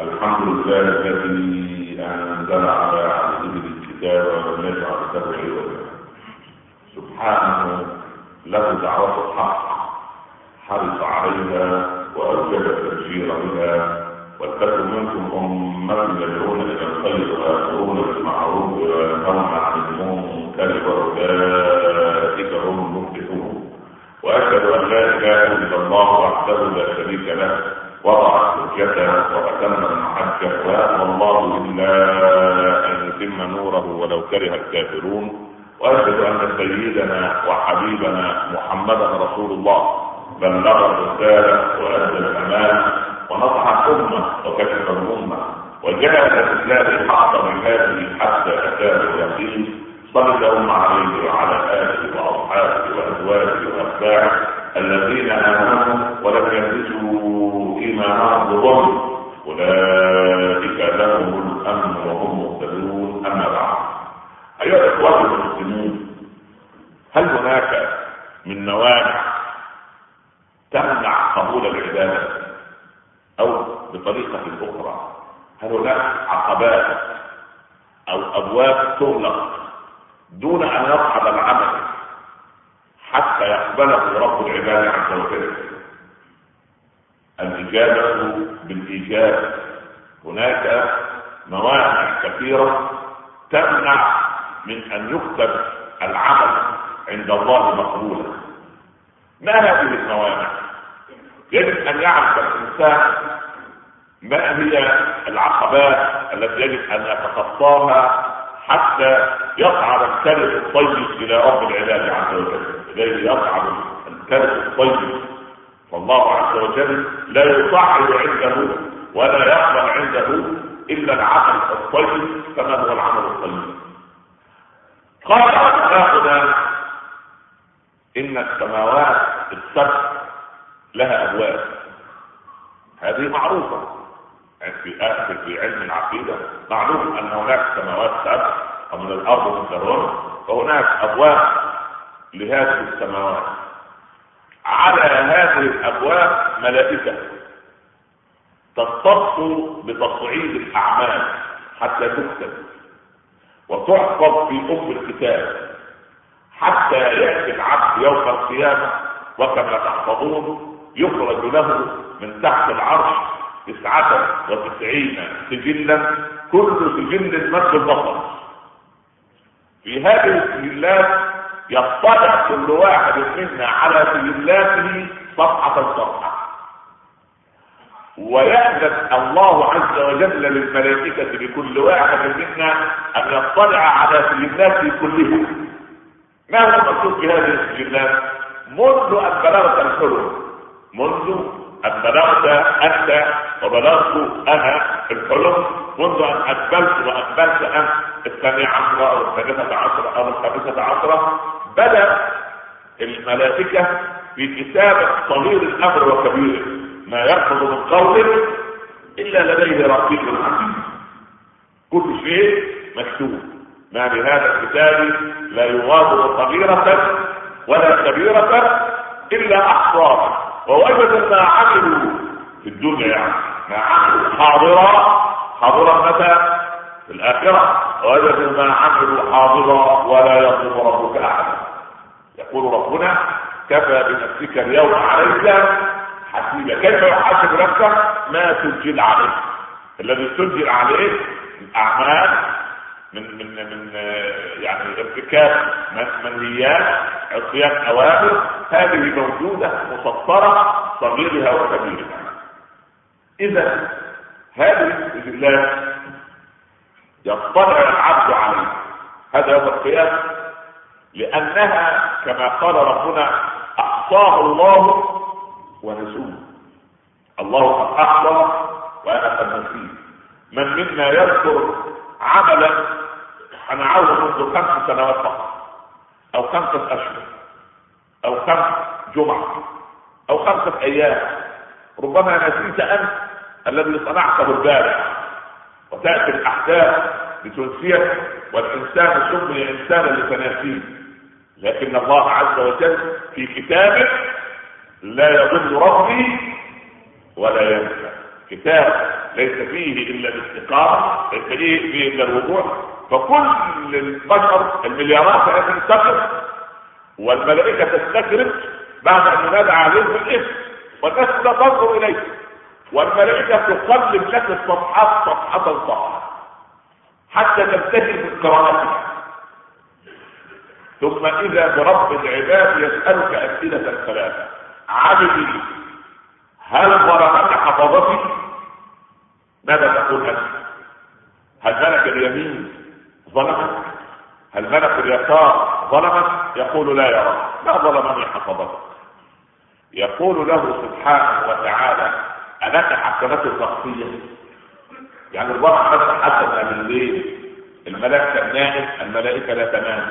الحمد لله الذي أنزل على عبده الكتاب ولم يجعل له عوجا سبحانه له دعوة الحق حرص عليها واوجد التبشير بها واتقوا منكم أمة يدعون إلى الخير ويأمرون بالمعروف وينهون عن المنكر وأولئك هم المفلحون. وأشهد أن لا إله إلا الله وحده لا شريك له. وضع حجته وأتم المحجة ويأمر الله إلا أن يتم نوره ولو كره الكافرون وأشهد أن سيدنا وحبيبنا محمدا رسول الله بلغ الرسالة وأدى الامانه ونصح الأمة وكشف وجاهد في الله حق جهاده حتى أتاه اليقين صلى اللهم عليه وعلى آله وأصحابه وأزواجه وأتباعه الذين آمنوا ولم يلبسوا ايمانهم بظلم أولئك لهم الأمن وهم مهتدون. أما بعد. أيها الإخوة المسلمون هل هناك من موانع تمنع قبول العبادة أو بطريقة أخرى؟ هل هناك عقبات أو أبواب تغلق دون أن يصعد العمل حتى يقبله رب العباد عز وجل؟ الإجابة بالإيجاب. هناك موانع كثيرة تمنع من أن يكتب العمل عند الله مقبولا. ما هذه الموانع يجب أن يعرف الإنسان ما هي العقبات التي يجب أن يتخطاها حتى يصعد الكلب الطيب إلى رب العباد عز وجل. إليه يصعد الكلب الطيب. فالله عز وجل لا يصعد عنده ولا يقبل عنده إلا العمل الطيب كما هو العمل الطيب. قال اخلاقنا إن السماوات السبع لها أبواب. هذه معروفة. في أهل في علم العقيدة معلوم أن هناك سماوات سبع ومن الأرض مثلهن وهناك أبواب لهذه السماوات. على هذه الأبواب ملائكة تختص بتصعيد الأعمال حتى تكتب وتحفظ في أم الكتاب حتى يأتي العبد يوم القيامة وكما تحفظون يخرج له من تحت العرش تسعة وتسعين سجلا كل سجل مد البصر. في هذه السجلات يطلع كل واحد منا على سجلاته صفحة صفحة ويأذن الله عز وجل للملائكة لكل واحد منا أن يطلع على سجلاته كلها ما هو المقصود في هذه السجلات؟ منذ أن بلغت الحلم منذ أن بلغت أنت وبلغت أنا الحلم منذ أن أقبلت وأقبلت أنت الثانية عشرة أو الثالثة عشرة أو الخامسة عشرة بدأ الملائكة في كتابة صغير الأمر وكبيره ما يخرج من قول إلا لديه رقيب عتيد كل شيء مكتوب. ما بهذا الكتاب لا يغادر صغيرة ولا كبيرة إلا أحصاها. ووجد ما عملوا في الدنيا يعني ما عملوا حاضرا. حاضرا متى؟ في الآخرة ووجد ما عملوا حاضرا ولا يظلم ربك أحدا. يقول ربنا كفى بنفسك اليوم عليك حسيبا. كيف يحاسب نفسك ما سجل عليه. الذي سجل عليه الأعمال من من من يعني ارتكاب منهيات عصيان أوامر هذه موجودة مسطرة صغيرها وكبيرها. اذا هذه السجلات يطلع العبد عليها هذا يوم القيامة. لأنها كما قال ربنا احصاها الله ونسوه. الله قد أحصى وأنا قد نسيت من منا يذكر عملا صنعوه منذ خمس سنوات فقط أو خمسة أشهر أو خمس جمعة أو خمسة أيام. ربما نسيت أنت الذي صنعته البارح وتأتي الأحداث لتنسيك والإنسان سمي انسانا لتناسيه. لكن الله عز وجل في كتابه لا يضل ربي ولا ينسى. كتاب ليس فيه إلا الاستقامه ليس فيه إلا الوضوح. فكل البشر المليارات التي تقف والملائكة تستكرم بعد أن ينادى عليهم بالاسم والناس لا تنظر إليه. والملائكة تقلب لك الصفحات صفحة صفحة حتى تنتهي من قراءتها ثم إذا برب العباد يسألك أسئلة ثلاثة عبدي هل ظلمك حفظتي؟ ماذا تقول انت هل ملك اليمين ظلمك؟ هل ملك اليسار ظلمك؟ يقول لا يا رب ما ظلمني حفظتك يقول له سبحانه وتعالى ألك حسنات الشخصية. يعني الوضع بس حسنة من الليل. الملاك كان نائم الملائكة لا تنام.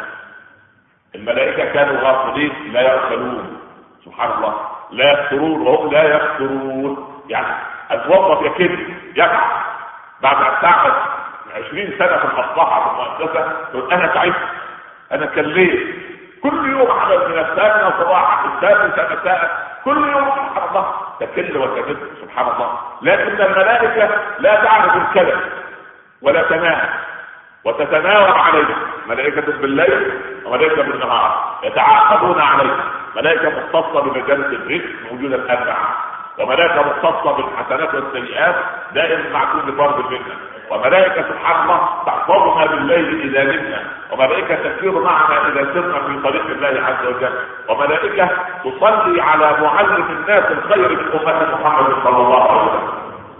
الملائكة كانوا غافلين لا يغفلون سبحان الله. لا يفترون وهم لا يفترون يعني اتوظف يكد يقع بعد أن تعمل 20 سنة في المصلحة في المؤسسة تقول أنا تعبت. أنا كليت. كل يوم عمل من الثامنه صباحا السادسه مساء كل يوم سبحان الله تكل وتكذب سبحان الله. لكن الملائكة لا تعرف الكلام ولا تنام وتتناوب عليه. ملائكة بالليل وملائكة بالنهار يتعاقبون عليه. ملائكة مختصة بمجالس الرزق موجودة الآن وملائكة مختصة بالحسنات والسيئات دائما مع كل فرد منا. وملائكة الله تحفظنا بالليل إذا نمنا وملائكة تسير معنا إذا سرنا في طريق الله عز وجل وملائكة تصلي على معلم الناس الخير من أمة محمد صلى الله عليه وسلم.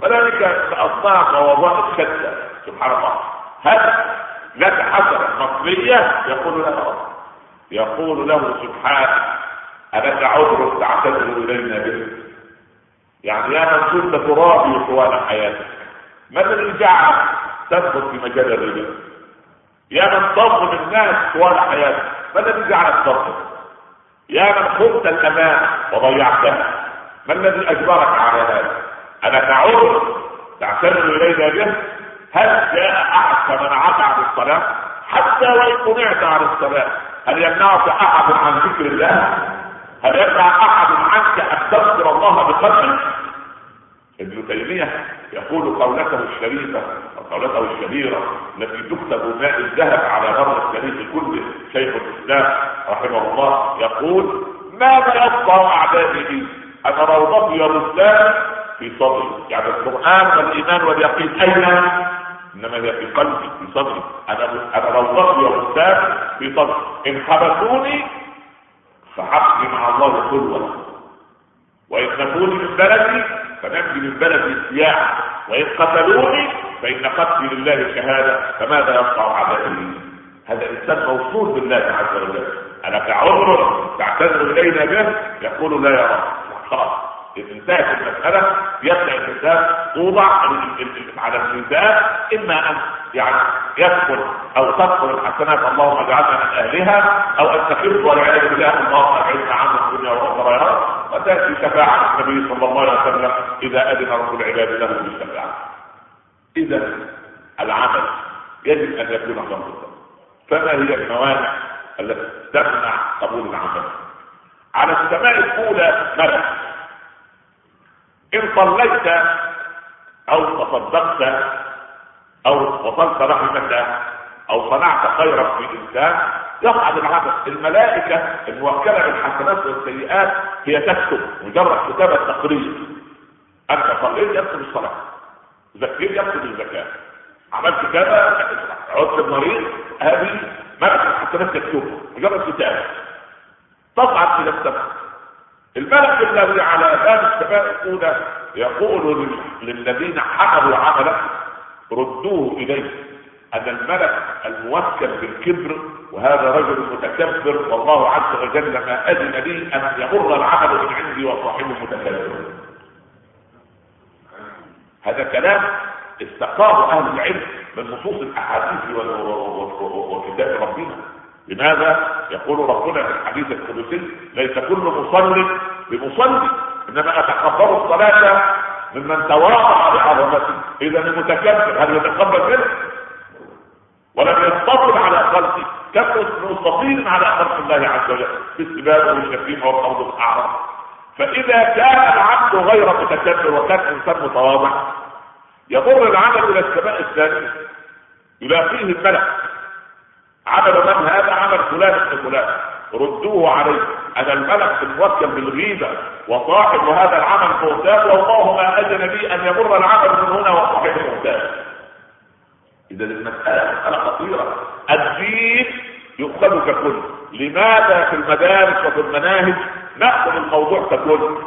ملائكة بأصناف ووظائف شتى. سبحان الله. هل لك حسنة مصرية يقول له يقول له سبحانه ألك عذر تعتذر إلينا به. يعني يا من كنت ترابي طوال حياتك. الذي جعلك تدخل في مجال الربا. يا من تظلم الناس طوال حياتك ما الذي جعلك تظلم يا من خنت الأمان وضيعتها ما الذي أجبرك على هذا ألك عذر تعتذر إلينا به هل جاء أحد فمنعك عن الصلاة؟ حتى وإن منعت عن الصلاة هل يمنعك أحد عن ذكر الله؟ هل يمنع أحد عنك أن تذكر الله بقلبك ابن تيمية يقول قولته الشريفة وقولته الشهيرة التي تكتب ماء الذهب على مر التاريخ كله شيخ الإسلام رحمه الله يقول ماذا يبقى أعدائي أنا روضتي يا في صدري؟ يعني القرآن والإيمان واليقين أين؟ إنما هي في قلبي في صدري. أنا أنا روضتي وبستان في صدري. إن حبسوني فحبسي مع الله خلوه وإن نفوني من بلدي فنمضي من بلدي السياحه وان قتلوني فإن قتلي لله شهادة فماذا يصنع اعدائي هذا إنسان موصول بالله عز وجل. أنا كعذر تعتذر إلينا به؟ يقول لا يا رب. خلاص. انتهت المسألة يبدأ الإنسان توضع على الميزان إما أن يعني يدخل أو تدخل الحسنات اللهم اجعلنا من أهلها أو أن تخف والعياذ بالله اللهم أبعدنا عنه الدنيا والأخرى يا رب وتأتي شفاعة النبي صلى الله عليه وسلم إذا أذن رب العباد له بالشفاعة. إذا العمل يجب أن يكون خمسة فما هي الموانع التي تمنع قبول العمل؟ على السماء الأولى ملك. إن صليت أو تصدقت أو وصلت رحمك أو صنعت خيرا في انسان يصعد العمل. الملائكة الموكلة بالحسنات والسيئات هي تكتب مجرد كتابه تقرير أنت صليت يكتب الصلاة زكيت يكتب الزكاة. عملت كذا عدت المريض هذه ملك الحسنات تكتبها مجرد كتابه تصعد إلى السماء الملك الذي على باب السماء الاولى يقول للذين حملوا عمله ردوه إليه أن الملك الموكل بالكبر وهذا رجل متكبر والله عز وجل ما أذن لي أن يمر العمل من عندي وصاحبه متكبر. هذا كلام استقاه أهل العلم من نصوص الأحاديث وكتاب ربنا. لماذا؟ يقول ربنا في الحديث القدسي ليس كل مصل بمصلي إنما أتقبل الصلاة ممن تواضع بعظمته. إذا المتكبر هل يتقبل منه؟ ولم يستطل على خلقه. كم مستطيل على خلق الله عز وجل؟ في السباب والشتيمه والقبض الاعراض فإذا كان العبد غير متكبر وكان إنسان متواضع يمر العمل إلى السماء الثانية يلاقيه الملك عمل من هذا عمل فلان ابن فلان. ردوه عليه. أنا الملك الموكل بالغيبة. وصاحب هذا العمل مغتاب والله ما أذن لي أن يمر العمل من هنا وصاحب مغتاب إذا المسألة مسألة خطيرة. الدين يؤخذ ككل. لماذا في المدارس وفي المناهج نأخذ الموضوع ككل؟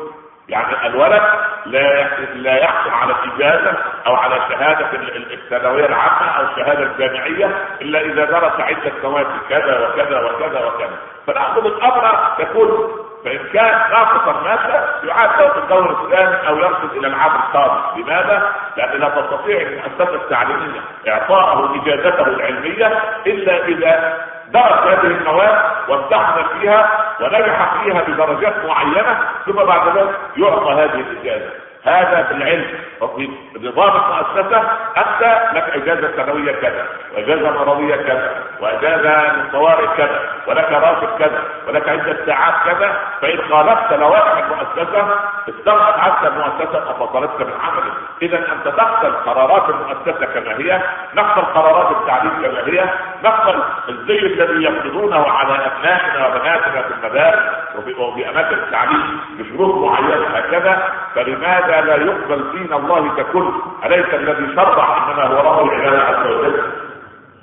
يعني الولد لا لا يحصل على اجازه أو على شهادة الثانوية العامة أو الشهاده الجامعية إلا إذا درس عدة مواد كذا وكذا وكذا وكذا فنأخذ الأمر ككل فان كان ناقصا ماده يعاد له الدور الثاني أو يرصد إلى العام القادم لماذا؟ لأن لا تستطيع المؤسسه التعليميه إعطاءه إجازته العلمية إلا إذا درس هذه المواد وامتحن فيها ونجح فيها بدرجات معينة ثم بعد ذلك يعطى هذه الإجازة. هذا في العلم وفي نظام المؤسسه انت لك إجازة سنوية كذا وإجازة مرضية كذا وإجازة للطوارئ كذا ولك راتب كذا ولك عدة ساعات كذا. فإن خالفت لوائح المؤسسة استغنت عنك المؤسسة ففصلتك من عملك. إذا أنت تقبل قرارات المؤسسة كما هي نقبل قرارات التعليم كما هي نقبل الزي الذي يفرضونه على أبنائنا وبناتنا في المدارس وفي أماكن التعليم بشروط معينة هكذا فلماذا هذا لا يقبل دين الله ككل أليس الذي شرع انما هو رب العباد عز وجل؟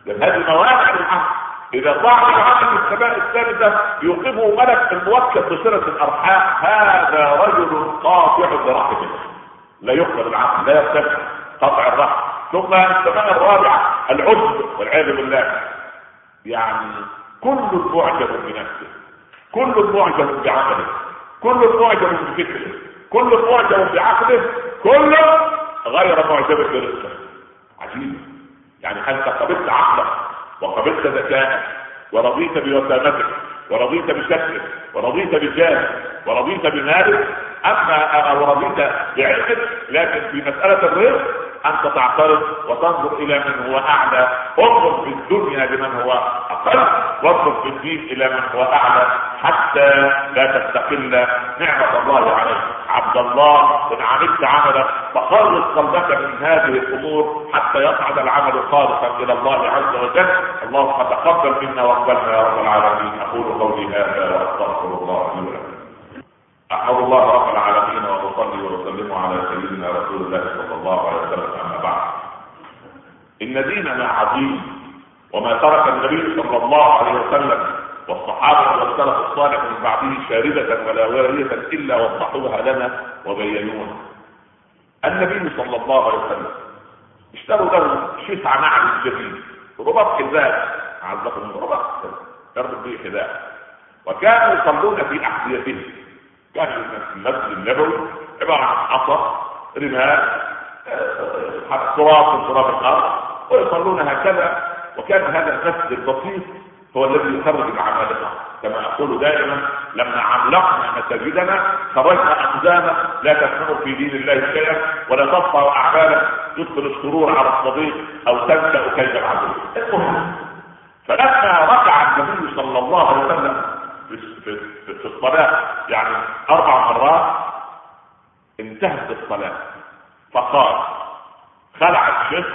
لأن هذه موانع الحق إذا ضاع العمل في السماء الثالثه يوقفه ملك الموكل بصلة الأرحام. هذا رجل قاطع برحمه لا يقبل العقل لا يرتفع قطع الرحم. ثم السماء الرابعة العجب والعياذ بالله. يعني كل معجب بنفسه كل معجب بعمله كل معجب بفكره. كل معجب بعقله كله غير معجب برزقه عجيب. يعني انت قبلت عقلك وقبلت ذكائك ورضيت بوسامتك ورضيت بشكلك ورضيت بجاهك ورضيت بمالك أما أو رضيت بعلمك لكن في مسألة الرزق أنت تعترض وتنظر إلى من هو أعلى. انظر في الدنيا لمن هو أقل. وانظر في الدين إلى من هو أعلى. حتى لا تستقل نعمة الله عليك. عبد الله ان عملت عملا فخلص قلبك من هذه الأمور حتى يصعد العمل خالصا إلى الله عز وجل. اللهم تقبل منا واقبلنا يا رب العالمين. أقول قولي هذا وأستغفر الله لي ولكم. أحمد الله رب العالمين وأصلي وأسلم على سيدنا رسول الله صلى الله عليه وسلم. أما بعد إن ديننا عظيم وما ترك النبي صلى الله عليه وسلم والصحابة والسلف الصالح من بعده شاردة ولا واريه إلا وضحوها لنا وبينوها النبي صلى الله عليه وسلم اشتروا له شسع نعل جديد رباط حذاء عزكم رباط يربط به حذاء. وكانوا يصلون في أحذيتهم. كان المسجد النبوي عبارة عن عصا رمال آه، تراب من تراب الأرض ويصلون هكذا. وكان هذا المسجد البسيط هو الذي يخرج العمالقه كما أقول دائما لما علقنا مساجدنا خرجنا اقداما لا تفهم في دين الله شيئا ولا تبقى اعمالا تدخل السرور على الصديق أو تنسى كيد العدو المهم فلما ركع النبي صلى الله عليه وسلم في الصلاة يعني أربع مرات انتهت الصلاة. فقال خلع الشيخ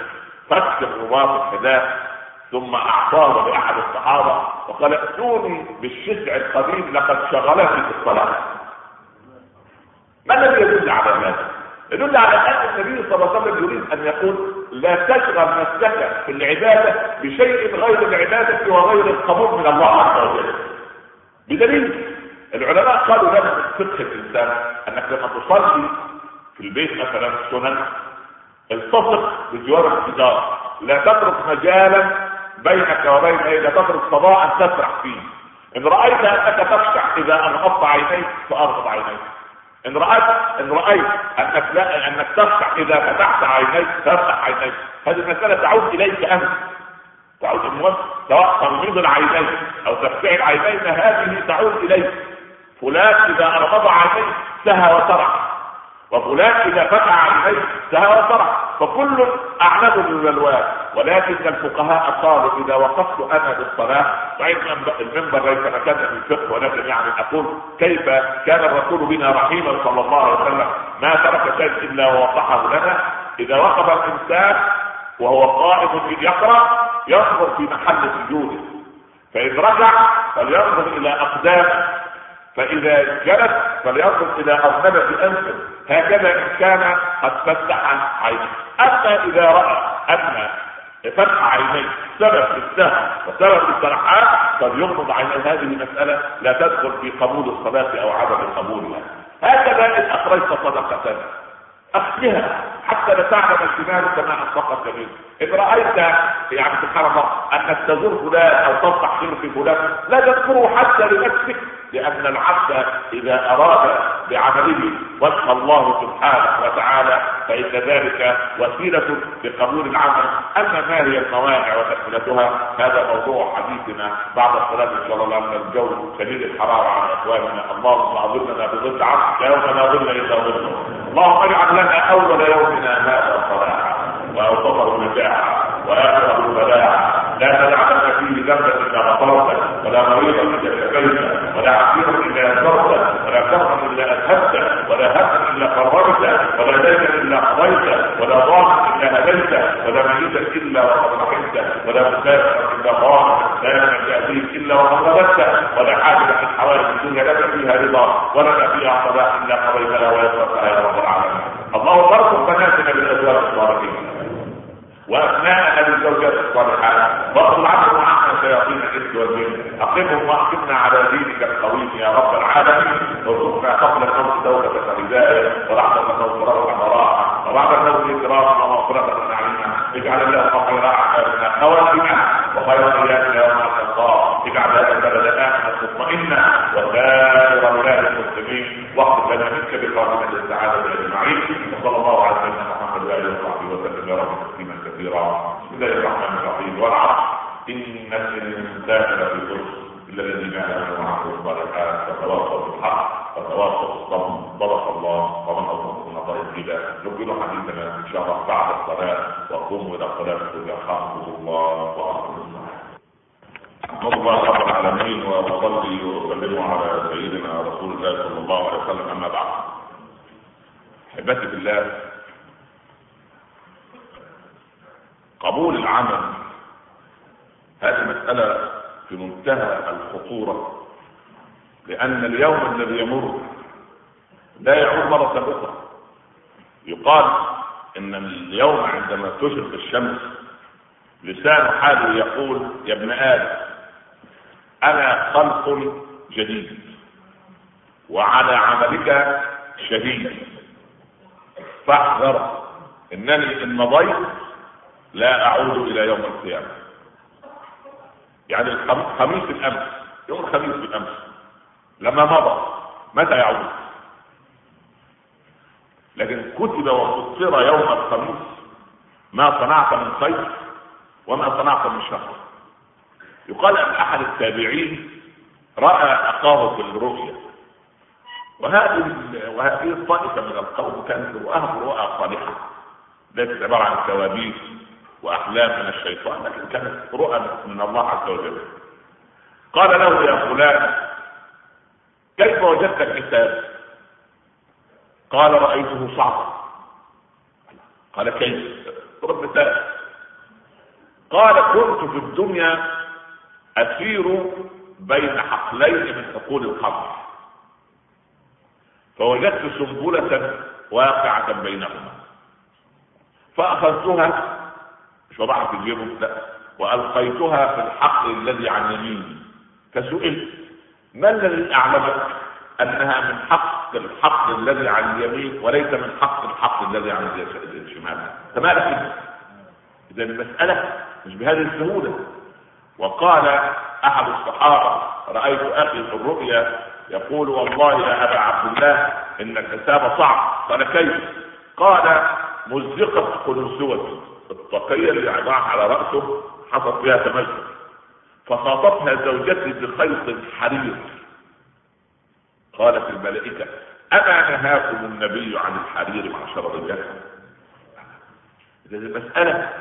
فك الرباط الحذاء ثم أعطاه لأحد الصحابة وقال ائتوني بالشسع القديم لقد شغلني في الصلاة ما الذي يدل على هذا؟ يدل على أن النبي صلى الله عليه وسلم يريد أن يقول لا تشغل نفسك في العبادة بشيء غير العبادة وغير القبول من الله عز وجل بدليل العلماء قالوا لنا من فقه الانسان أنك لما تصلي في البيت مثلا سنن التصق بجوار الجدار لا تترك مجالا بينك وبين إيه لا تترك فضاء تسرح فيه. إن رأيت أنك تخشع إذا اغمضت عينيك فاغمض عينيك. إن رايت إن رأيت أنك لا أنك تخشع إذا فتحت عينيك تفتح عينيك. هذه المسألة تعود إليك أنت. تعود المهم. سواء تغميض العينين أو تفتح العينين هذه تعود إليك. فلان إذا اغمض عينيه سهى وسرح وفلان إذا فتح عينيه سهى وسرح فكل اعمله بالبلوان ولكن الفقهاء قالوا إذا وقفت أنا بالصلاة فإن المنبر ليس مكان الفقه ولكن يعني أقول كيف كان الرسول بنا رحيما صلى الله عليه وسلم ما ترك شيء إلا ووضحه لنا. إذا وقف الإنسان وهو قائم يقرا ينظر في محل سجوده. فإن رجع فلينظر إلى أقدامه. فإذا جلس فلينظر إلى أرنبة أنفه. هكذا إن كان قد فتح عينه أما إذا رأى أن فتح عينيه سبب للسهو وسبب للسرحان فليغمض عينيه هذه مسألة لا تدخل في قبول الصلاة أو عدم قبولها. هكذا إن أخرجت صدقة. أخفها حتى لا تعلم الجمال كما أنفقت جميل. إن رأيت يعني سبحان الله أنك تزور فلان أو تنصح خير في فلان لا تذكره حتى لنفسك لأن العبد إذا أراد بعمله وجه الله سبحانه وتعالى فإن ذلك وسيلة لقبول العمل. أما ما هي الموانع وتكملتها هذا موضوع حديثنا بعد الصلاة إن شاء الله لأن الجو شديد الحرارة على إخواننا. اللهم أظلنا بظل عرش يوم لا ظل إلا ظله اللهم اجعل لنا أول يومنا هذا صلاحا وأوسطه نجاحا وآخره بلاعا لا تجعلنا فيه ذنبا الا غفرته ولا مريضا الا شفيته ولا عسيرا إلا يسرته ولا كرما إلا اذهبته ولا هما إلا فرجته ولا دينا إلا قضيته ولا ضاما إلا هديته ولا ميتا إلا وقد رحمته ولا مسافرا إلا ضاما لا يمنع إلا وقد رددته ولا حاجة من حوائج الدنيا لك فيها رضا ولا فيها صلاح إلا قضيتها ويسرتها يا رب العالمين. اللهم ارزق بناتنا بالازواج الصالحين. وابناء الزوجات الصالحات واطل عنهم وعنا شياطين الإنس والجن. اقمهم وأقمنا على دينك القويم يا رب العالمين. وارزقنا قبل الموت دوله الهدايه ورحمة الموت روحا وراحه وبعد الموت اكراما ومغفرة نعيما اجعل اللهم خير اعمالنا خواتمنا وخير ايامنا يوم القضاء اجعل هذا البلد امنا مطمئنا وسائر بلاد المسلمين واغفر منك بقابله السعادة اجمعين وصلى الله على سيدنا محمد وآله وصحبه وسلم. يا رب تسليما كثيرا. بسم الله الرحمن الرحيم. والعصر. إن الإنسان لفي خسر. إلا الذين آمنوا وعملوا الصالحات. وتواصوا بالحق. وتواصوا بالصبر. صدق الله. ومن اصدق من الله قيلا نكمل حديثنا إن شاء الله بعد الصلاة. وقوموا إلى الصلاه يرحمكم الله. واخر نصر الله رب العالمين واصلي واسلم على سيدنا رسول الله صلى الله عليه وسلم. أما بعد. احبتي بالله. قبول العمل. هذه مسألة في منتهى الخطورة. لأن اليوم الذي يمر لا يعود مرة أخرى. يقال إن اليوم عندما تشرق الشمس لسان حاله يقول يا ابن آدم أنا خلق جديد. وعلى عملك شهيد. فاحذر. إنني إن مضيت لا أعود إلى يوم القيامة. يعني الخميس الأمس يوم الخميس بالأمس. لما مضى متى يعود؟ لكن كتب وفسر يوم الخميس ما صنعت من خير وما صنعت من شر يقال أن أحد التابعين رأى أخاه في الرؤيا. وهذه وهذه الطائفة من القوم كانت رؤاها رؤى صالحة. ليست عبارة عن كوابيس واحلام من الشيطان لكن كانت رؤى من الله عز وجل. قال له يا فلان كيف وجدت الكتاب قال رأيته صعبا. قال كيف؟ رب مثال. قال كنت في الدنيا أسير بين حقلين من حقول الخمر فوجدت سنبلة واقعة بينهما. فأخذتها مش وضعها في اليوم لا وألقيتها في الحقل الذي عن يميني. فسئلت ما الذي أعلمك أنها من حق الحقل الذي عن اليمين وليس من حق الحقل الذي عن الشمال؟ فمالك اذا المسألة مش بهذه السهولة. وقال أحد الصحابة رأيت أخي في الرؤيا يقول والله يا أبا عبد الله ان الحساب صعب قال كيف؟ قال مزقت قلوسوتي الطاقية اللي يضعها على رأسه حصل فيها تمزق فخاطبها زوجتي بخيط حرير. قالت الملائكة أما نهاكم النبي عن الحرير معشر الرجال إذا المسألة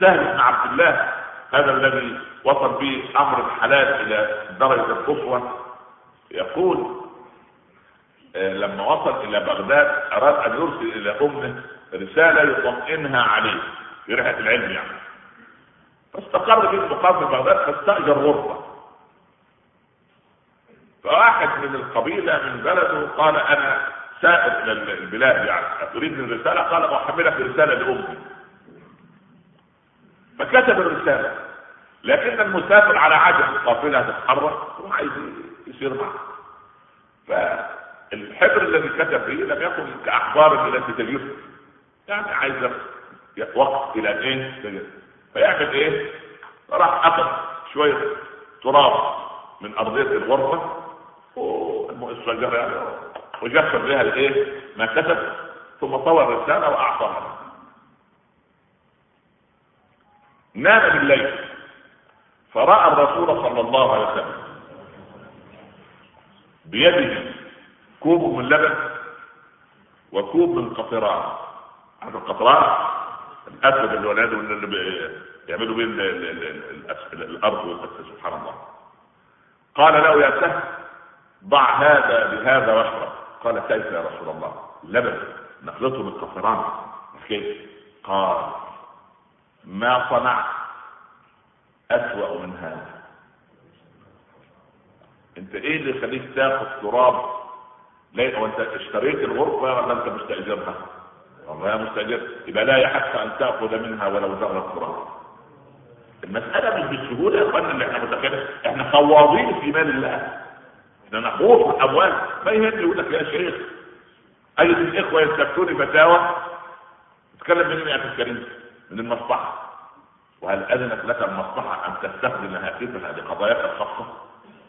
سهل بن عبد الله. هذا الذي وصل به أمر الحلال إلى درجة القصوى. يقول آه، لما وصل إلى بغداد أراد أن يرسل إلى أمه رسالة يطمئنها عليه في رحلة العلم يعني. فاستقر في المقام في بغداد فاستأجر غرفة. فواحد من القبيلة من بلده قال أنا إلى البلاد يعني أريد من رسالة؟ قال أحملك رسالة لأمي. فكتب الرسالة. لكن المسافر على عجل القافله تتحرك وعايز يصير معه فالحبر الذي كتب فيه لم يكن كأخبار التي تجف يعني عايز وقت إلى إيه فيعمل إيه؟ راح اخذ شوية تراب من أرضية الغرفة والشجره يعني وجفر بها الإيه؟ ما كتب ثم طوى الرسالة واعطاها نام بالليل فرأى الرسول صلى الله عليه وسلم بيده. كوب من لبن وكوب من قطران. عارف القطران الاسد اللي ولاده اللي بيعملوا بين الأرض والاسد سبحان الله. قال له يا سهل ضع هذا بهذا واشرب قال كيف يا رسول الله لبن نخلطه بالقطران كيف قال ما صنعت أسوأ من هذا. انت إيه اللي يخليك تاخذ تراب لا وانت اشتريت الغرفة ولا انت مستأجرها؟ والله يا مستأجر يبقى لا يحق أن تأخذ منها ولو ذره تراب. المسألة مش بالسهولة يا أخوانا اللي إحنا متخيلين إحنا خواضين في مال الله. إحنا نخوض في الأموال ما يهمني يقول لك يا شيخ اي الإخوة يستفتوني فتاوى تتكلم منين يا أخي الكريم؟ من المصلحة وهل أذنت لك المصلحة أن تستخدم هاتفها لقضاياك الخاصة؟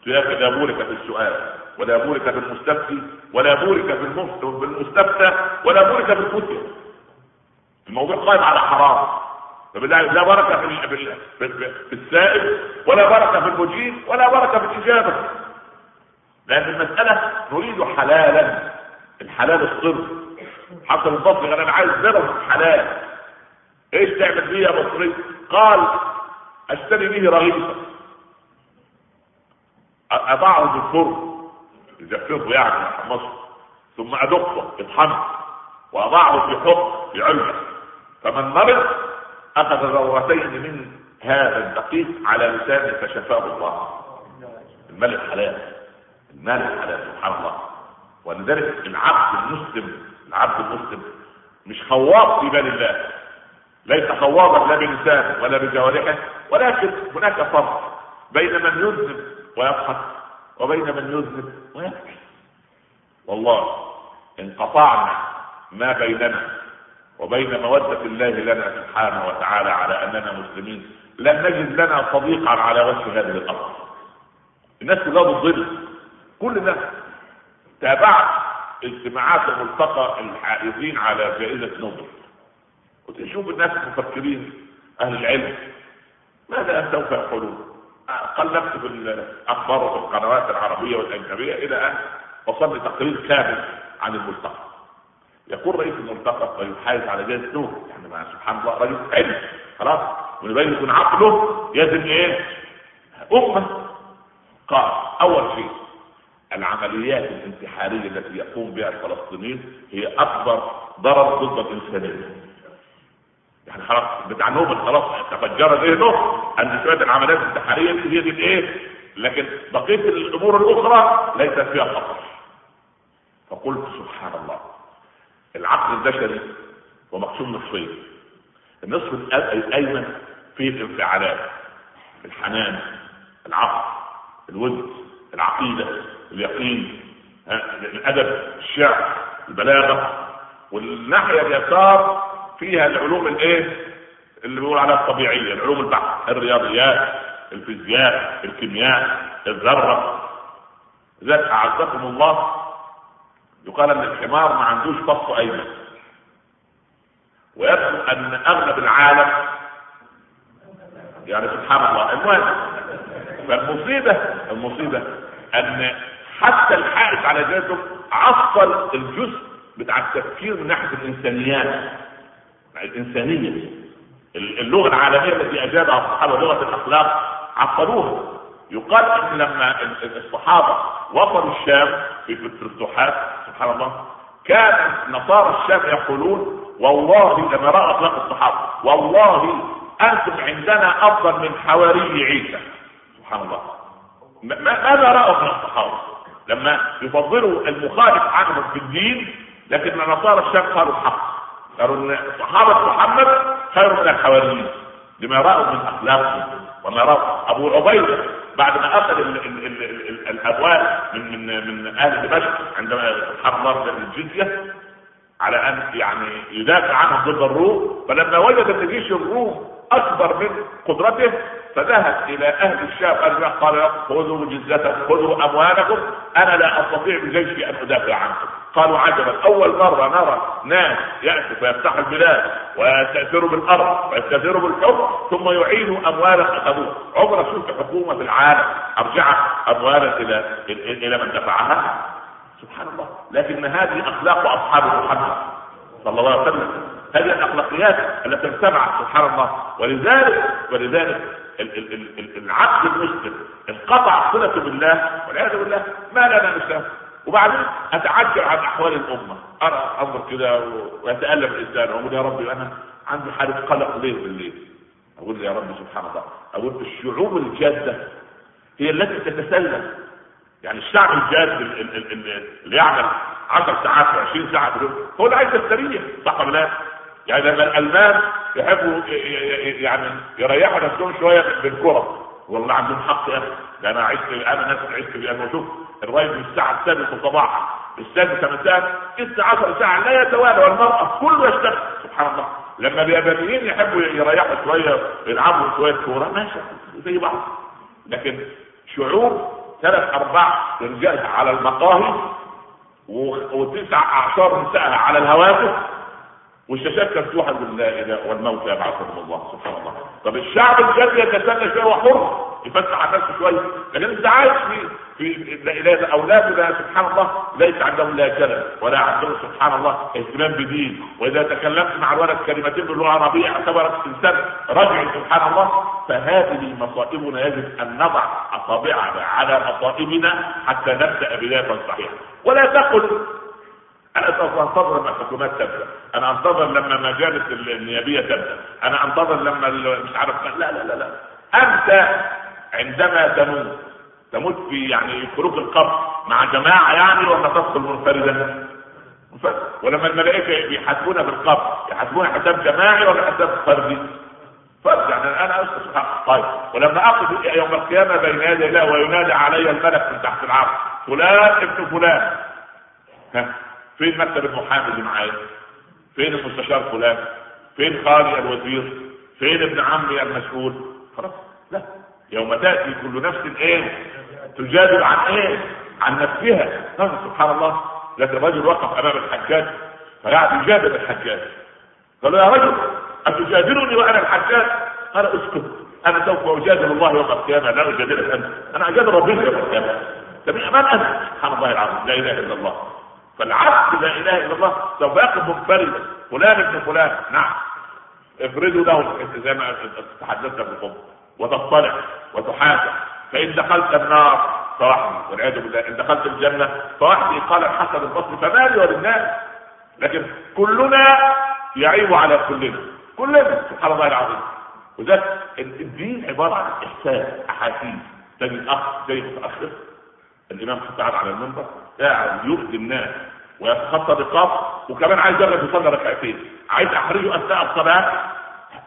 لا بورك في السؤال ولا بورك في المستفتي ولا بورك في المستفتى ولا بورك في الفتيا. الموضوع قائم على حرام. لا بركة في في, السائل ولا بركة في المجيب ولا بركة في الاجابه لأن المسألة نريد حلالا. الحلال الصرف. حتى البصري أنا عايز درهم حلال. إيش تعمل بيه يا بصري قال أشتري به رغيفا. أضعه في الفرن يجففه يعني مصر ثم أدقه يطحنه وأضعه في حق في علبة. فمن مرض أخذ ذرتين من هذا الدقيق على لسانه فشفاه الله. المال الحلال المال الحلال سبحان الله. ولذلك العبد المسلم العبد المسلم مش خواض في بال الله. ليس خواضا لا بلسانه ولا بجوارحه ولكن هناك فرق بين من يذنب ويضحك وبين من يذنب ويبكي. والله إن قطعنا ما بيننا وبين مودة الله لنا سبحانه وتعالى على أننا مسلمين لن نجد لنا صديقا على وجه هذه الأرض. الناس كلها بتضل كل ده تابعت اجتماعات وملتقى الحائزين على جائزة نوبل. وتشوف الناس المفكرين أهل العلم ماذا سوف يقولون قلبت في الاخبار وفي القنوات العربية والأجنبية إلى أن وصل تقرير كامل عن الملتقى. يقول رئيس الملتقى ويحايز على جائزه نور يعني مع سبحان الله رجل علم خلاص. ويبين يكون عقله يزن إيه؟ أمة. قال أول شيء العمليات الانتحارية التي يقوم بها الفلسطينيين هي أكبر ضرر ضد الإنسانية. يعني خلاص بتاع نوبل خلاص تفجر ذهنه ان شوية العمليات الانتحاريه هي دي الايه؟ لكن بقية الأمور الأخرى ليست فيها خطر. فقلت سبحان الله العقل البشري هو مقسوم نصفين. النصف الأيمن فيه الانفعالات الحنان العقل الود العقيدة اليقين الأدب الشعر البلاغة والناحية اليسار فيها العلوم الايه؟ اللي بيقول عليها الطبيعية العلوم البحث الرياضيات الفيزياء الكيمياء الذرة. ذات أعزكم الله. يقال إن الحمار ما عندوش فص أيمن. ويبدو أن أغلب العالم يعني سبحان الله المهم فالمصيبة المصيبة أن حتى الحائط على ذاته عطل الجزء بتاع التفكير من ناحية الإنسانيات. الإنسانية. اللغة العالمية التي أجابها الصحابة لغة الأخلاق عطلوها يقال أن لما الصحابة وصلوا الشام في الفتوحات سبحان الله كان نصارى الشام يقولون والله لما رأى اخلاق الصحابة والله أنتم عندنا أفضل من حواري عيسى. سبحان الله. ماذا رأوا من الصحابة؟ لما يفضلوا المخالف عنهم في الدين لكن نصارى الشام قالوا الحق قالوا إن صحابة محمد خير من الحواريين لما رأوا من أخلاقهم وما رأوا. أبو عبيدة بعد ما أخذ ال ال ال ال الاموال من من من أهل دمشق عندما حرر الجزية على أن يعني يدافع عنهم ضد الروم فلما وجد ان جيش الروم أكبر من قدرته فذهب إلى أهل الشام قال خذوا جزتكم خذوا أموالكم أنا لا أستطيع بجيشي أن أدافع عنكم. قالوا عجبا أول مرة نرى ناس ياتوا فيفتحوا البلاد ويستاثروا بالأرض ويستاثروا بالحكم ثم يعيدوا اموالا اخذوها عمر شفت حكومة في العالم ارجعت اموالا إلى إلى من دفعها؟ سبحان الله. لكن هذه أخلاق أصحاب محمد صلى الله عليه وسلم. هذه الأخلاقيات التي اجتمعت سبحان الله. ولذلك ولذلك العبد المسلم انقطع صلته بالله والعياذ بالله ما لنا مسلم وبعدين اتعجب عن أحوال الأمة. أرى انظر كده ويتالم الإنسان واقول يا ربي أنا عندي حالة قلق ليل بالليل. أقول يا رب سبحان الله. أقول الشعوب الجادة هي التي تتسلم يعني الشعب الجاد اللي يعمل 10 ساعات و20 ساعة في اليوم هو اللي عايز يستريح. صح ولا لا؟ يعني لما الألمان يحبوا يعني يريحوا نفسهم شوية بالكرة. والله عندهم حق يا أخي ده أنا عشت أنا نفسي عشت أنا بشوف الراجل من الساعة السادسة صباحا السادسة مساء 19 ساعة لا يتوالى والمرأة كله يشتغل. سبحان الله. لما اليابانيين يحبوا يريحوا شوية يلعبوا شوية كورة ماشي زي بعض. لكن شعوب ثلاث ارباع رجالها على المقاهي وتسع أعشار نسائها على الهواتف. والشاشات مفتوحة بالله والموت يبعثهم الله سبحان الله. طب الشعب الجد يتسنى شوية وحر يفتح على نفسه شوية. لكن انت عايش في في أولادنا سبحان الله ليس عندهم لا كلام ولا عندهم سبحان الله اهتمام بدين. وإذا تكلمت مع الولد كلمتين باللغة العربيه اعتبرك إنسان رجعي سبحان الله فهذه مصائبنا يجب أن نضع أصابعنا على مصائبنا حتى نبدأ بدايه صحيحه ولا تقل أنا أنتظر لما الحكومات تبدأ. أنا أنتظر لما مجالس النيابية تبدأ. أنا أنتظر لما مش عارف لا لا لا لا. أنت عندما تموت تموت في يعني خروج القبر مع جماعة يعني ولا تدخل منفردا ولما الملائكة بيحاسبونا بالقبر يحاسبونا حساب جماعي ولا حساب فردي. فرد يعني أنا اسال طيب. ولما أقف يوم القيامة بين يدي الله وينادى علي الملك من تحت العرش فلان ابن فلان. ها؟ فين مكتب المحامي اللي معايا؟ فين المستشار فلان؟ فين خالي الوزير؟ فين ابن عمي المسؤول؟ خلاص لا. يوم تأتي كل نفس إيه؟ تجادل عن إيه؟ عن نفسها. سبحان الله. لكن الرجل وقف أمام الحجاج فقعد يجادل الحجاج. قال له يا رجل أتجادلني وأنا الحجاج؟ قال اسكت. أنا سوف أجادل الله يوم القيامة. لا أجادلك أنت. أنا أجادل ربنا يوم القيامة. طب من أنا سبحان الله العظيم. لا إله إلا الله. فالعبد لا إله إلا الله سوف يقف منفردا فلان ابن فلان نعم. افرضوا له زي ما تحدثت بالخبز وتطلع وتحاسب. فإن دخلت النار فوحدي والعياذ بالله إن دخلت الجنة فوحدي قال الحسن البصري فمالي وللناس؟ لكن كلنا يعيب على كلنا. كلنا سبحان الله العظيم. وذلك الدين عبارة عن احساس أحاسيس. تجد اخ جاي متاخر الإمام قاعد على المنبر قاعد يؤذي الناس ويتخطى رقاب وكمان عايز يرغب يصلي ركعتين عايز أحرجه أثناء الصلاة.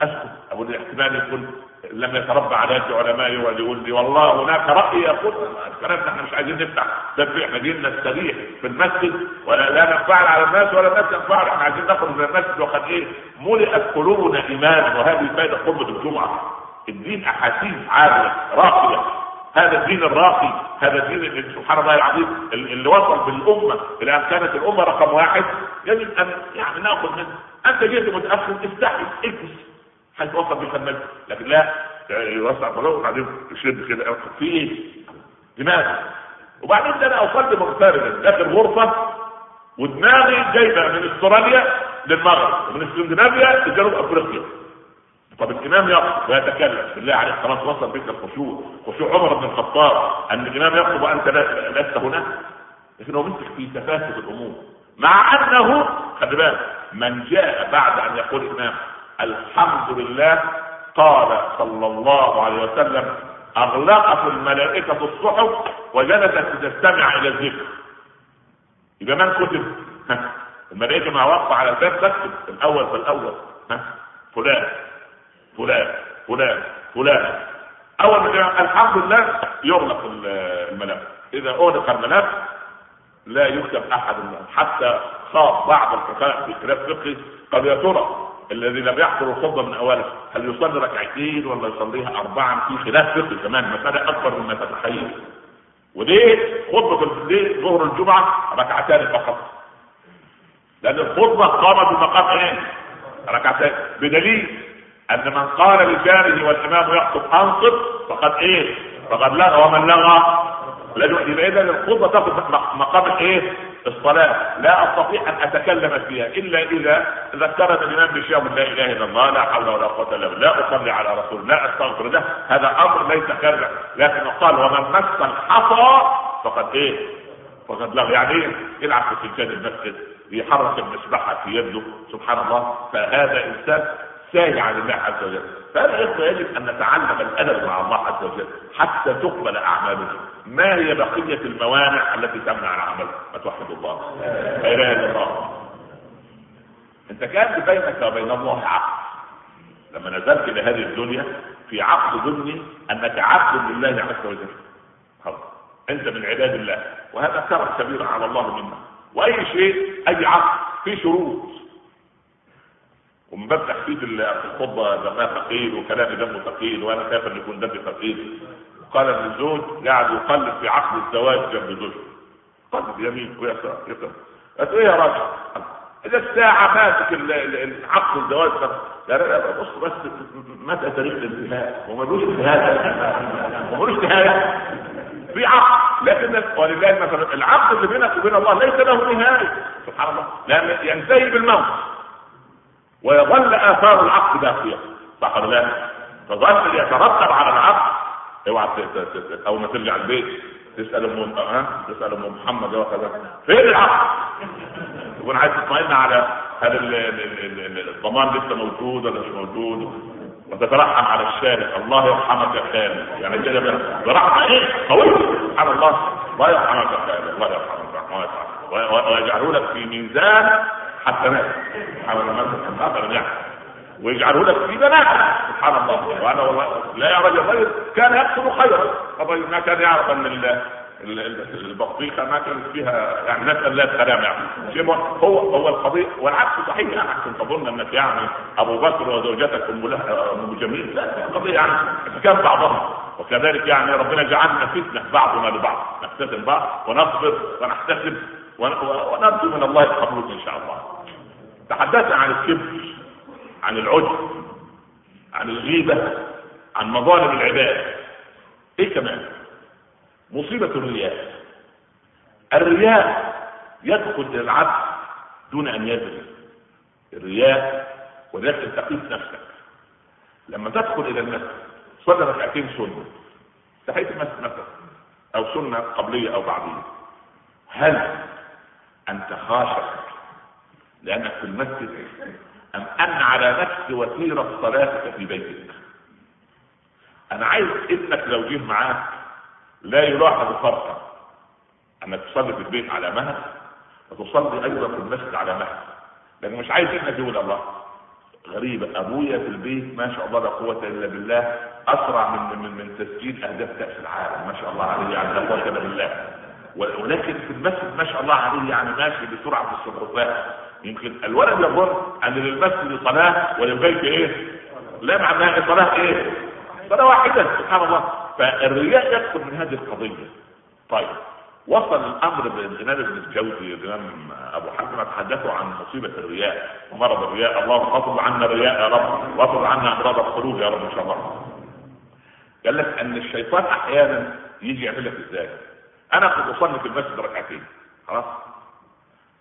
أسكت. أقول الاحتمال يكون لم يتربى على علماء يقول لي والله هناك رأي يقول الكلام إحنا مش عايزين نفتح. تدفع إحنا جايين نستريح في المسجد ولا لا ننفعل على الناس ولا الناس ينفعل إحنا عايزين نخرج من المسجد وقد إيه؟ ملئت قلوبنا إيمانا وهذه فائده خطبه الجمعة. الدين أحاسيس عاليه راقية. هذا الدين الراقي هذا الدين سبحان الله العظيم اللي وصل بالأمة إلى أن كانت الأمة رقم واحد. يجب أن يعني نأخذ منه. أنت جيت متأخر استحي إكس حيث وصل بك النبي لكن لا يوسع طلوع وبعدين يشد كده. في إيه؟ لماذا؟ وبعدين ده أنا اوصلت منفردا داخل غرفه ودماغي جايبة من أستراليا للمغرب. ومن اسكندنافيا لجنوب أفريقيا. طب الإمام يقف ويتكلم بالله عليك خلاص وصل بك الخشوع. خشوع عمر بن الخطاب. أن الإمام يخطب وانت لست هناك. لكن هو مسك في تفاسد الأمور. مع أنه خلي بالك من جاء بعد أن يقول الإمام الحمد لله قال صلى الله عليه وسلم أغلقت الملائكة الصحف وجلست تستمع إلى الذكر. يبقى من كتب؟ الملائكة مع وقفة على الباب تكتب الأول فالاول ها فلان. فلان فلان فلان. أول ما الحمد لله يغلق الملف. إذا أغلق الملف لا يكتب أحد منهم حتى خاف بعض الفقهاء في خلاف فقهي قد يا ترى الذي لم يحضر الخطبه من اولها هل يصلي ركعتين ولا يصليها اربعا في خلاف فقهي كمان مساله أكبر مما تتخيل. وليه خطبة ليه ظهر الجمعة ركعتان فقط. لأن الخطبة قامت بمقام إيه ركعتين بدليل أن من قال لجاره والإمام يخطب أنصت فقد إيه؟ فقد لغى. ومن لغى؟ يبقى اذا الخطبة تاخذ مقام إيه؟ الصلاة. لا أستطيع أن أتكلم فيها إلا إذا ذكرني الإمام بشيء لا إله إلا الله لا حول ولا قوة إلا بالله لا أصلي على رسول لا أستغفر له. هذا أمر ليس كذا لكن قال ومن مس الحصى فقد إيه؟ فقد لغى. يعني إيه؟ يلعب في سجاد المسجد يحرك المسبحة في يده سبحان الله. فهذا إنسان ساهي عن الله عز وجل. إخوة يجب أن نتعلم الأدب مع الله عز وجل حتى تقبل أعمالنا؟ ما هي بقية الموانع التي تمنع العمل؟ ما توحد الله. لا إله إلا الله. أنت كان بينك وبين الله عقد لما نزلت إلى هذه الدنيا في عقد ضمني أنك عبد لله عز وجل. خلاص أنت من عباد الله. وهذا كرم كبير على الله منا. وأي شيء أي عقد في شروط. ومن باب تحديد الخطبة دمها ثقيل وكلامي دمه ثقيل وأنا خايف إن يكون دمي ثقيل قال ان الزوج قاعد يقلب في عقد الزواج جنب زوجته قلب يمين ويسار يسار. قالت إيه يا راجل؟ إذا الساعة ماسك عقد الزواج لا لا لا بص بس متى تاريخ الانتهاء. هو ملوش انتهاء. هو ملوش نهايه في عقد. لكن ولله مثلا العقد اللي بينك وبين الله ليس له نهاية. سبحان الله. لأن ينتهي بالموت. ويظل آثار العقد باقيه صح ولا لا؟ فظل يترتب على العقد. اوعى أول ما ترجع البيت تسأل ام ها تسأل أم محمد وكذا فين العقد؟ تكون عايز تطمئن على هل الضمان لسه موجود ولا مش موجود؟ وتترحم على الشارع. الله يرحمك يا خالد. يعني كده برحمه إيه قويه سبحان الله. الله يرحمك يا خالد. الله يرحمك الله ويجعله لك في ميزان حسنات سبحان الله يعني ويجعله لك في بنات سبحان الله. وأنا والله لا يا رجل الرجل كان يقصد خيرا. الرجل ما كان يعرف أن البطيخة ما كانت فيها يعني نسال الله السلامه يعني. هو هو القضية والعكس صحيح. يعني أحسن تظن أنك يعني أبو بكر وزوجتك ام ام جميل. لا القضية يعني كان بعضهم. وكذلك يعني ربنا جعلنا فتنة بعضنا لبعض. نفتتن بعض ونصبر ونحتسب ونرجو من الله القبول إن شاء الله. تحدثنا عن الكبر عن العجب عن الغيبة عن مظالم العباد. إيه كمان؟ مصيبة الرياء. الرياء يدخل إلى العبد دون أن يدري. الرياء ولكن تقيس نفسك. لما تدخل إلى المسجد صلي ركعتين سنة. تحية المسجد مثلا أو سنة قبلية أو بعدية. هل أنت خاشع لأنك في المسجد أم أن على نفس وسيلة صلاتك في بيتك. أنا عايز ابنك لو جه معاك لا يلاحظ فرقا. أنك تصلي في البيت على مهل وتصلي أيضا في المسجد على مهل لأن مش عايز ابنك يقول الله. غريبة أبويا في البيت ما شاء الله لا قوة إلا بالله أسرع من من من تسجيل أهداف كأس العالم. ما شاء الله عليه يعني لا قوة إلا بالله. ولكن في المسجد ما شاء الله عليه يعني ماشي بسرعة في الصدرات يمكن الولد يظن أن للمسجد صلاة وللبيت إيه؟ لا معناها صلاة إيه؟ صلاة واحدة سبحان الله. فالرياء يدخل من هذه القضية. طيب وصل الأمر بالامام ابن الجوزي الإمام أبو حاتم تحدثوا عن مصيبة الرياء ومرض الرياء. اللهم اطلب عنا الرياء يا رب واطلب عنا أمراض القلوب يا رب إن شاء الله. قال لك أن الشيطان أحيانا يجي يعمل لك إزاي؟ أنا كنت أصلي في المسجد ركعتين خلاص؟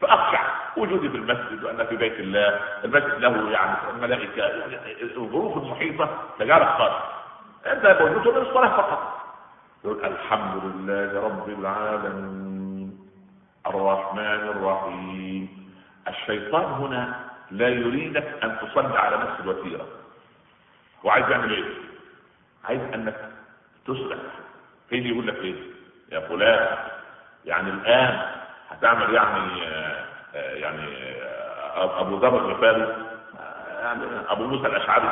فأخشع وجودي في المسجد وأنا في بيت الله المسجد له يعني الملائكه الظروف المحيطة تجعلك خاشع أنت موجود في الصلاة فقط. يقول الحمد لله رب العالمين الرحمن الرحيم. الشيطان هنا لا يريدك أن تصلي على نفس الوتيره وعايز يعمل إيه؟ عايز أنك تسرع فين يقول لك إيه؟ يا فلان يعني الآن هتعمل يعني آه، آه، يعني آه، أبو ذر الغفاري يعني أبو موسى الأشعري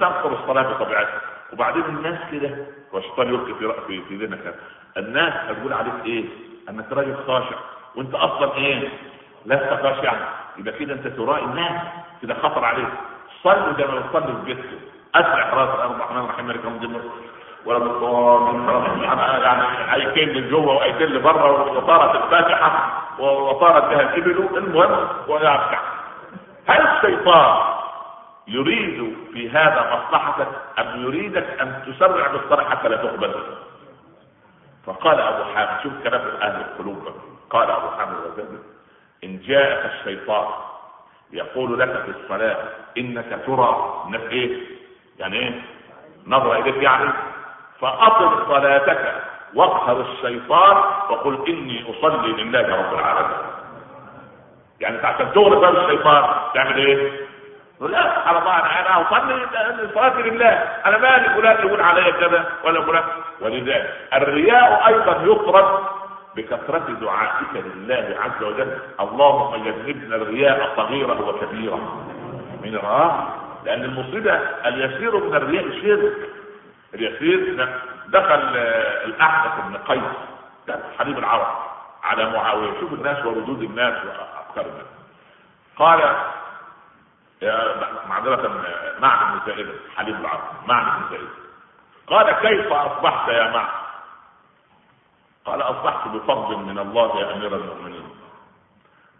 تذكر الصلاة بطبيعتها. وبعدين الناس كده والشيطان يلقي في في في ذهنك. الناس هتقول عليك إيه؟ إنك راجل خاشع. وأنت أصلا إيه؟ لست خاشعا. يبقى كده أنت ترائي الناس كده خطر عليك. صلوا زي ما بتصلي في بيتكم. أسرع خلاص الرحمن الرحيم مالك يوم ولا يعني ايتين من جوه وايتين لبره وطارت الفاتحة وطارت بها الإبل. المهم ويرجع هل الشيطان يريد في هذا مصلحتك أم يريدك أن تسرع بالصلاه حتى لا تقبل فقال أبو حامد شوف كلام أهل القلوب. قال أبو حامد الغزالي إن جاءك الشيطان يقول لك في الصلاة إنك ترى انك إيه يعني إيه؟ نظر إليك يعني. فأطل صلاتك واقهر الشيطان وقل إني أصلي لله رب العالمين. يعني عشان تغلب باب الشيطان تعمل إيه؟ لا على الله أنا أصلي صلاتي لله. أنا مالي فلان يقول علي كذا ولا فلان. ولذلك الرياء أيضا يطرد بكثرة دعائك لله عز وجل. اللهم جنبنا الرياء صغيرة وكبيرة من الراه لأن المصيبة اليسير من الرياء شرك. اليسير دخل الأحدث بن قيس حبيب العرب على معاوية. شوف الناس وردود الناس وأفكار الناس. قال معذرة معنى بن سائدة حليب العرب معنى بن سائدة قال كيف أصبحت يا معن قال أصبحت بفضل من الله يا أمير المؤمنين.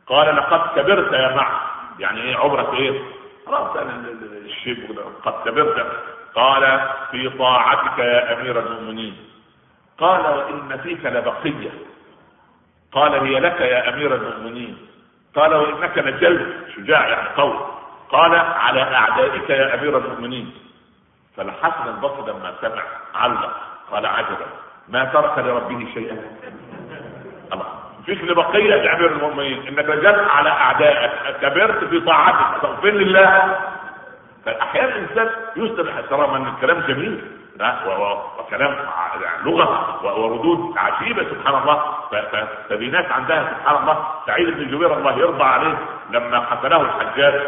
قال لقد كبرت يا معن يعني إيه عمرك إيه؟ خلاص الشيب قد كبرت. قال في طاعتك يا أمير المؤمنين. قال وان فيك لبقية. قال هي لك يا أمير المؤمنين. قال وإنك نجلت شجاع يعني قوي. قال على أعدائك يا أمير المؤمنين. فالحسن البصري لما سمع علق. قال عجبا. ما ترك لربه شيئا. الله. فيك لبقية يا أمير المؤمنين. إنك رجعت على أعدائك. كبرت في طاعتك. تغفر لله. فاحيانا الإنسان يصبح احتراما ان الكلام جميل وكلام يعني لغة وردود عجيبة سبحان الله. ففي ناس عندها سبحان الله سعيد بن جبير الله يرضى عليه لما قتله الحجاج.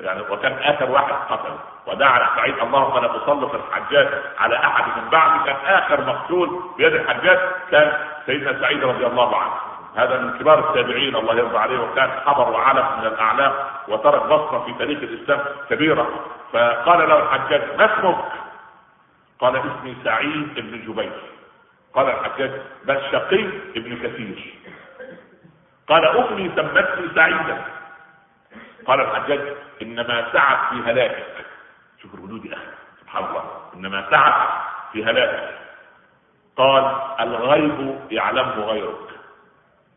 يعني وكان آخر واحد قتل ودعا سعيد اللهم لا تسلط الحجاج على أحد من بعد كان آخر مقتول بيد الحجاج كان سيدنا سعيد رضي الله عنه. هذا من كبار التابعين الله يرضى عليه وكان حضر وعلم من الأعلام وترك بصرة في تاريخ الإسلام كبيرة. فقال له الحجاج ما اسمك؟ قال اسمي سعيد بن جبير. قال الحجاج بل شقي بن كثير؟ قال أمي سمتني سعيدا. قال الحجاج إنما سعت في هلاكك. شوف الردود يا أخي سبحان الله. إنما سعت في هلاكك. قال الغيب يعلمه غيرك.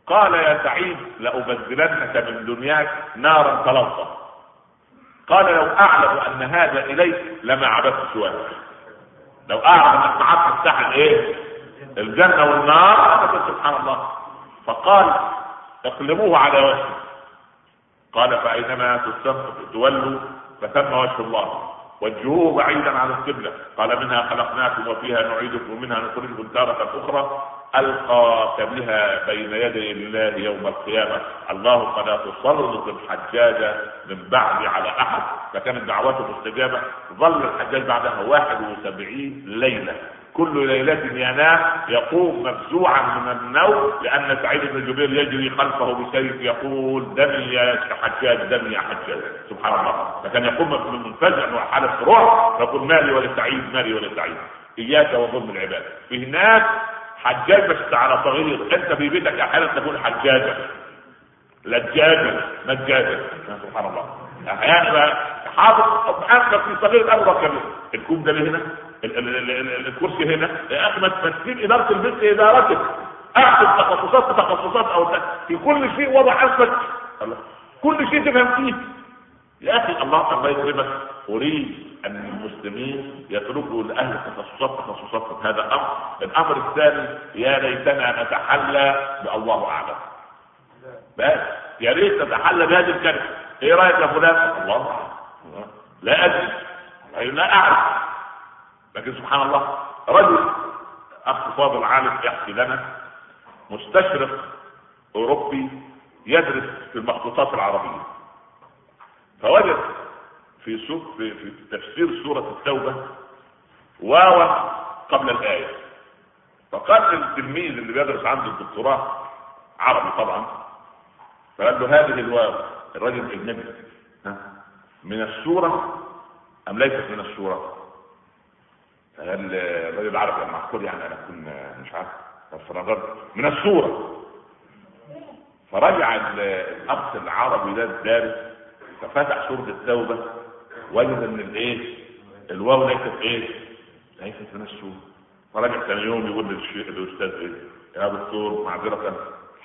قال يا سعيد لأبذلنك من دنياك نارا تلظى. قال لو أعلم أن هذا إليك لما عبدت سواك لو أعلم أنك معاك مفتاح الايه الجنة والنار. سبحان الله. فقال اقلبوه على وجهه قال فأينما تولوا فثم وجه الله. وجهوه بعيدا عن القبلة. قال منها خلقناكم وفيها نعيدكم ومنها نخرجكم تارة أخرى. القاك بها بين يدي الله يوم القيامة. اللهم لا تسلط الحجاج من بعد على أحد. فكانت دعوته مستجابه ظل الحجاج بعدها 71 ليلة. كل ليلة ينام يقوم مفزوعا من النوم لأن سعيد بن جبير يجري خلفه بسيف يقول دمي يا حجاج دمي يا حجاج. سبحان الله. فكان يقوم من منفزع وحالة روح. يقول مالي ولسعيد مالي ولسعيد. إياك وظلم العباد. في ناس حجاج بس على صغير انت في بيتك أحيانا تكون حجاجا لجاجا مجاجا سبحان الله. أحيانا حاطط انت في صغير الامر كبير الكوب ده هنا؟ الكرسي هنا؟ يا أخي ما تسيب إدارة البيت إدارتك. اعطي تخصصات تخصصات أو في كل شيء وضع اسمك كل شيء تفهم فيه. يا أخي الله الله يكرمك. أريد أن المسلمين يتركوا لأهل التخصصات تخصصات هذا أمر. الأمر الثاني يا ليتنا نتحلى بالله أعلم. بس. يا ريت نتحلى بهذه الكلمة. إيه رأيك يا فلان؟ الله لا أدري. لا أعرف. لكن سبحان الله رجل اخ فاضل عالم يحكي لنا مستشرق أوروبي يدرس في المخطوطات العربية. فوجد في في, تفسير سورة التوبة واوا قبل الآية. فقال للتلميذ اللي بيدرس عنده الدكتوراه عربي طبعا فقال له هذه الواو الرجل الأجنبي. من السورة أم ليست من السورة؟ قال الراجل العربي لما أقول يعني أنا اكون مش عارف فنظرت من السورة. فرجع الأخ العربي ده الدارس ففتح سورة التوبة وجد ان الإيه؟ الواو ليست إيه؟ ليست من السوره فرجع ثاني يوم يقول للشيخ الاستاذ إيه؟ يا دكتور معذرة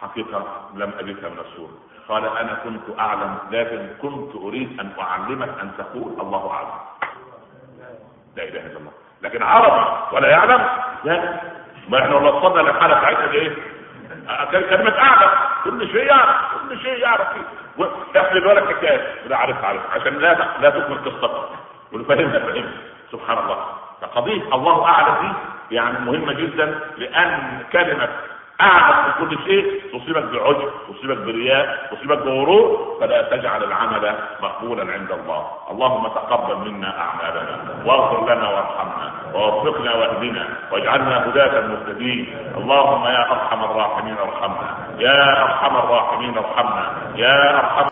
حقيقة لم أجدها من السوره قال أنا كنت أعلم لكن كنت أريد أن أعلمك أن تقول الله أعلم. لا إله إلا الله. لكن عربي ولا يعلم. لا. ما إحنا لو وصلنا للحاله بتاعتنا إيه؟ كلمة أعلم. كل شيء يعرف كل شيء يعرف فيه. احمل بالك حكاية. لا عارف عارف. عشان لا لا تكمل قصتك والفهمت فهمت سبحان الله. فقضية الله أعلم دي يعني مهمة جدا لأن كلمة اعلم من كل شيء تصيبك بعجب تصيبك برياء تصيبك بغرور فلا تجعل العمل مقبولا عند الله. اللهم تقبل منا أعمالنا واغفر لنا وارحمنا. ووفقنا واهدنا واجعلنا هداة مهتدين اللهم يا أرحم الراحمين ارحمنا. يا أرحم الراحمين ارحمنا. يا أرحم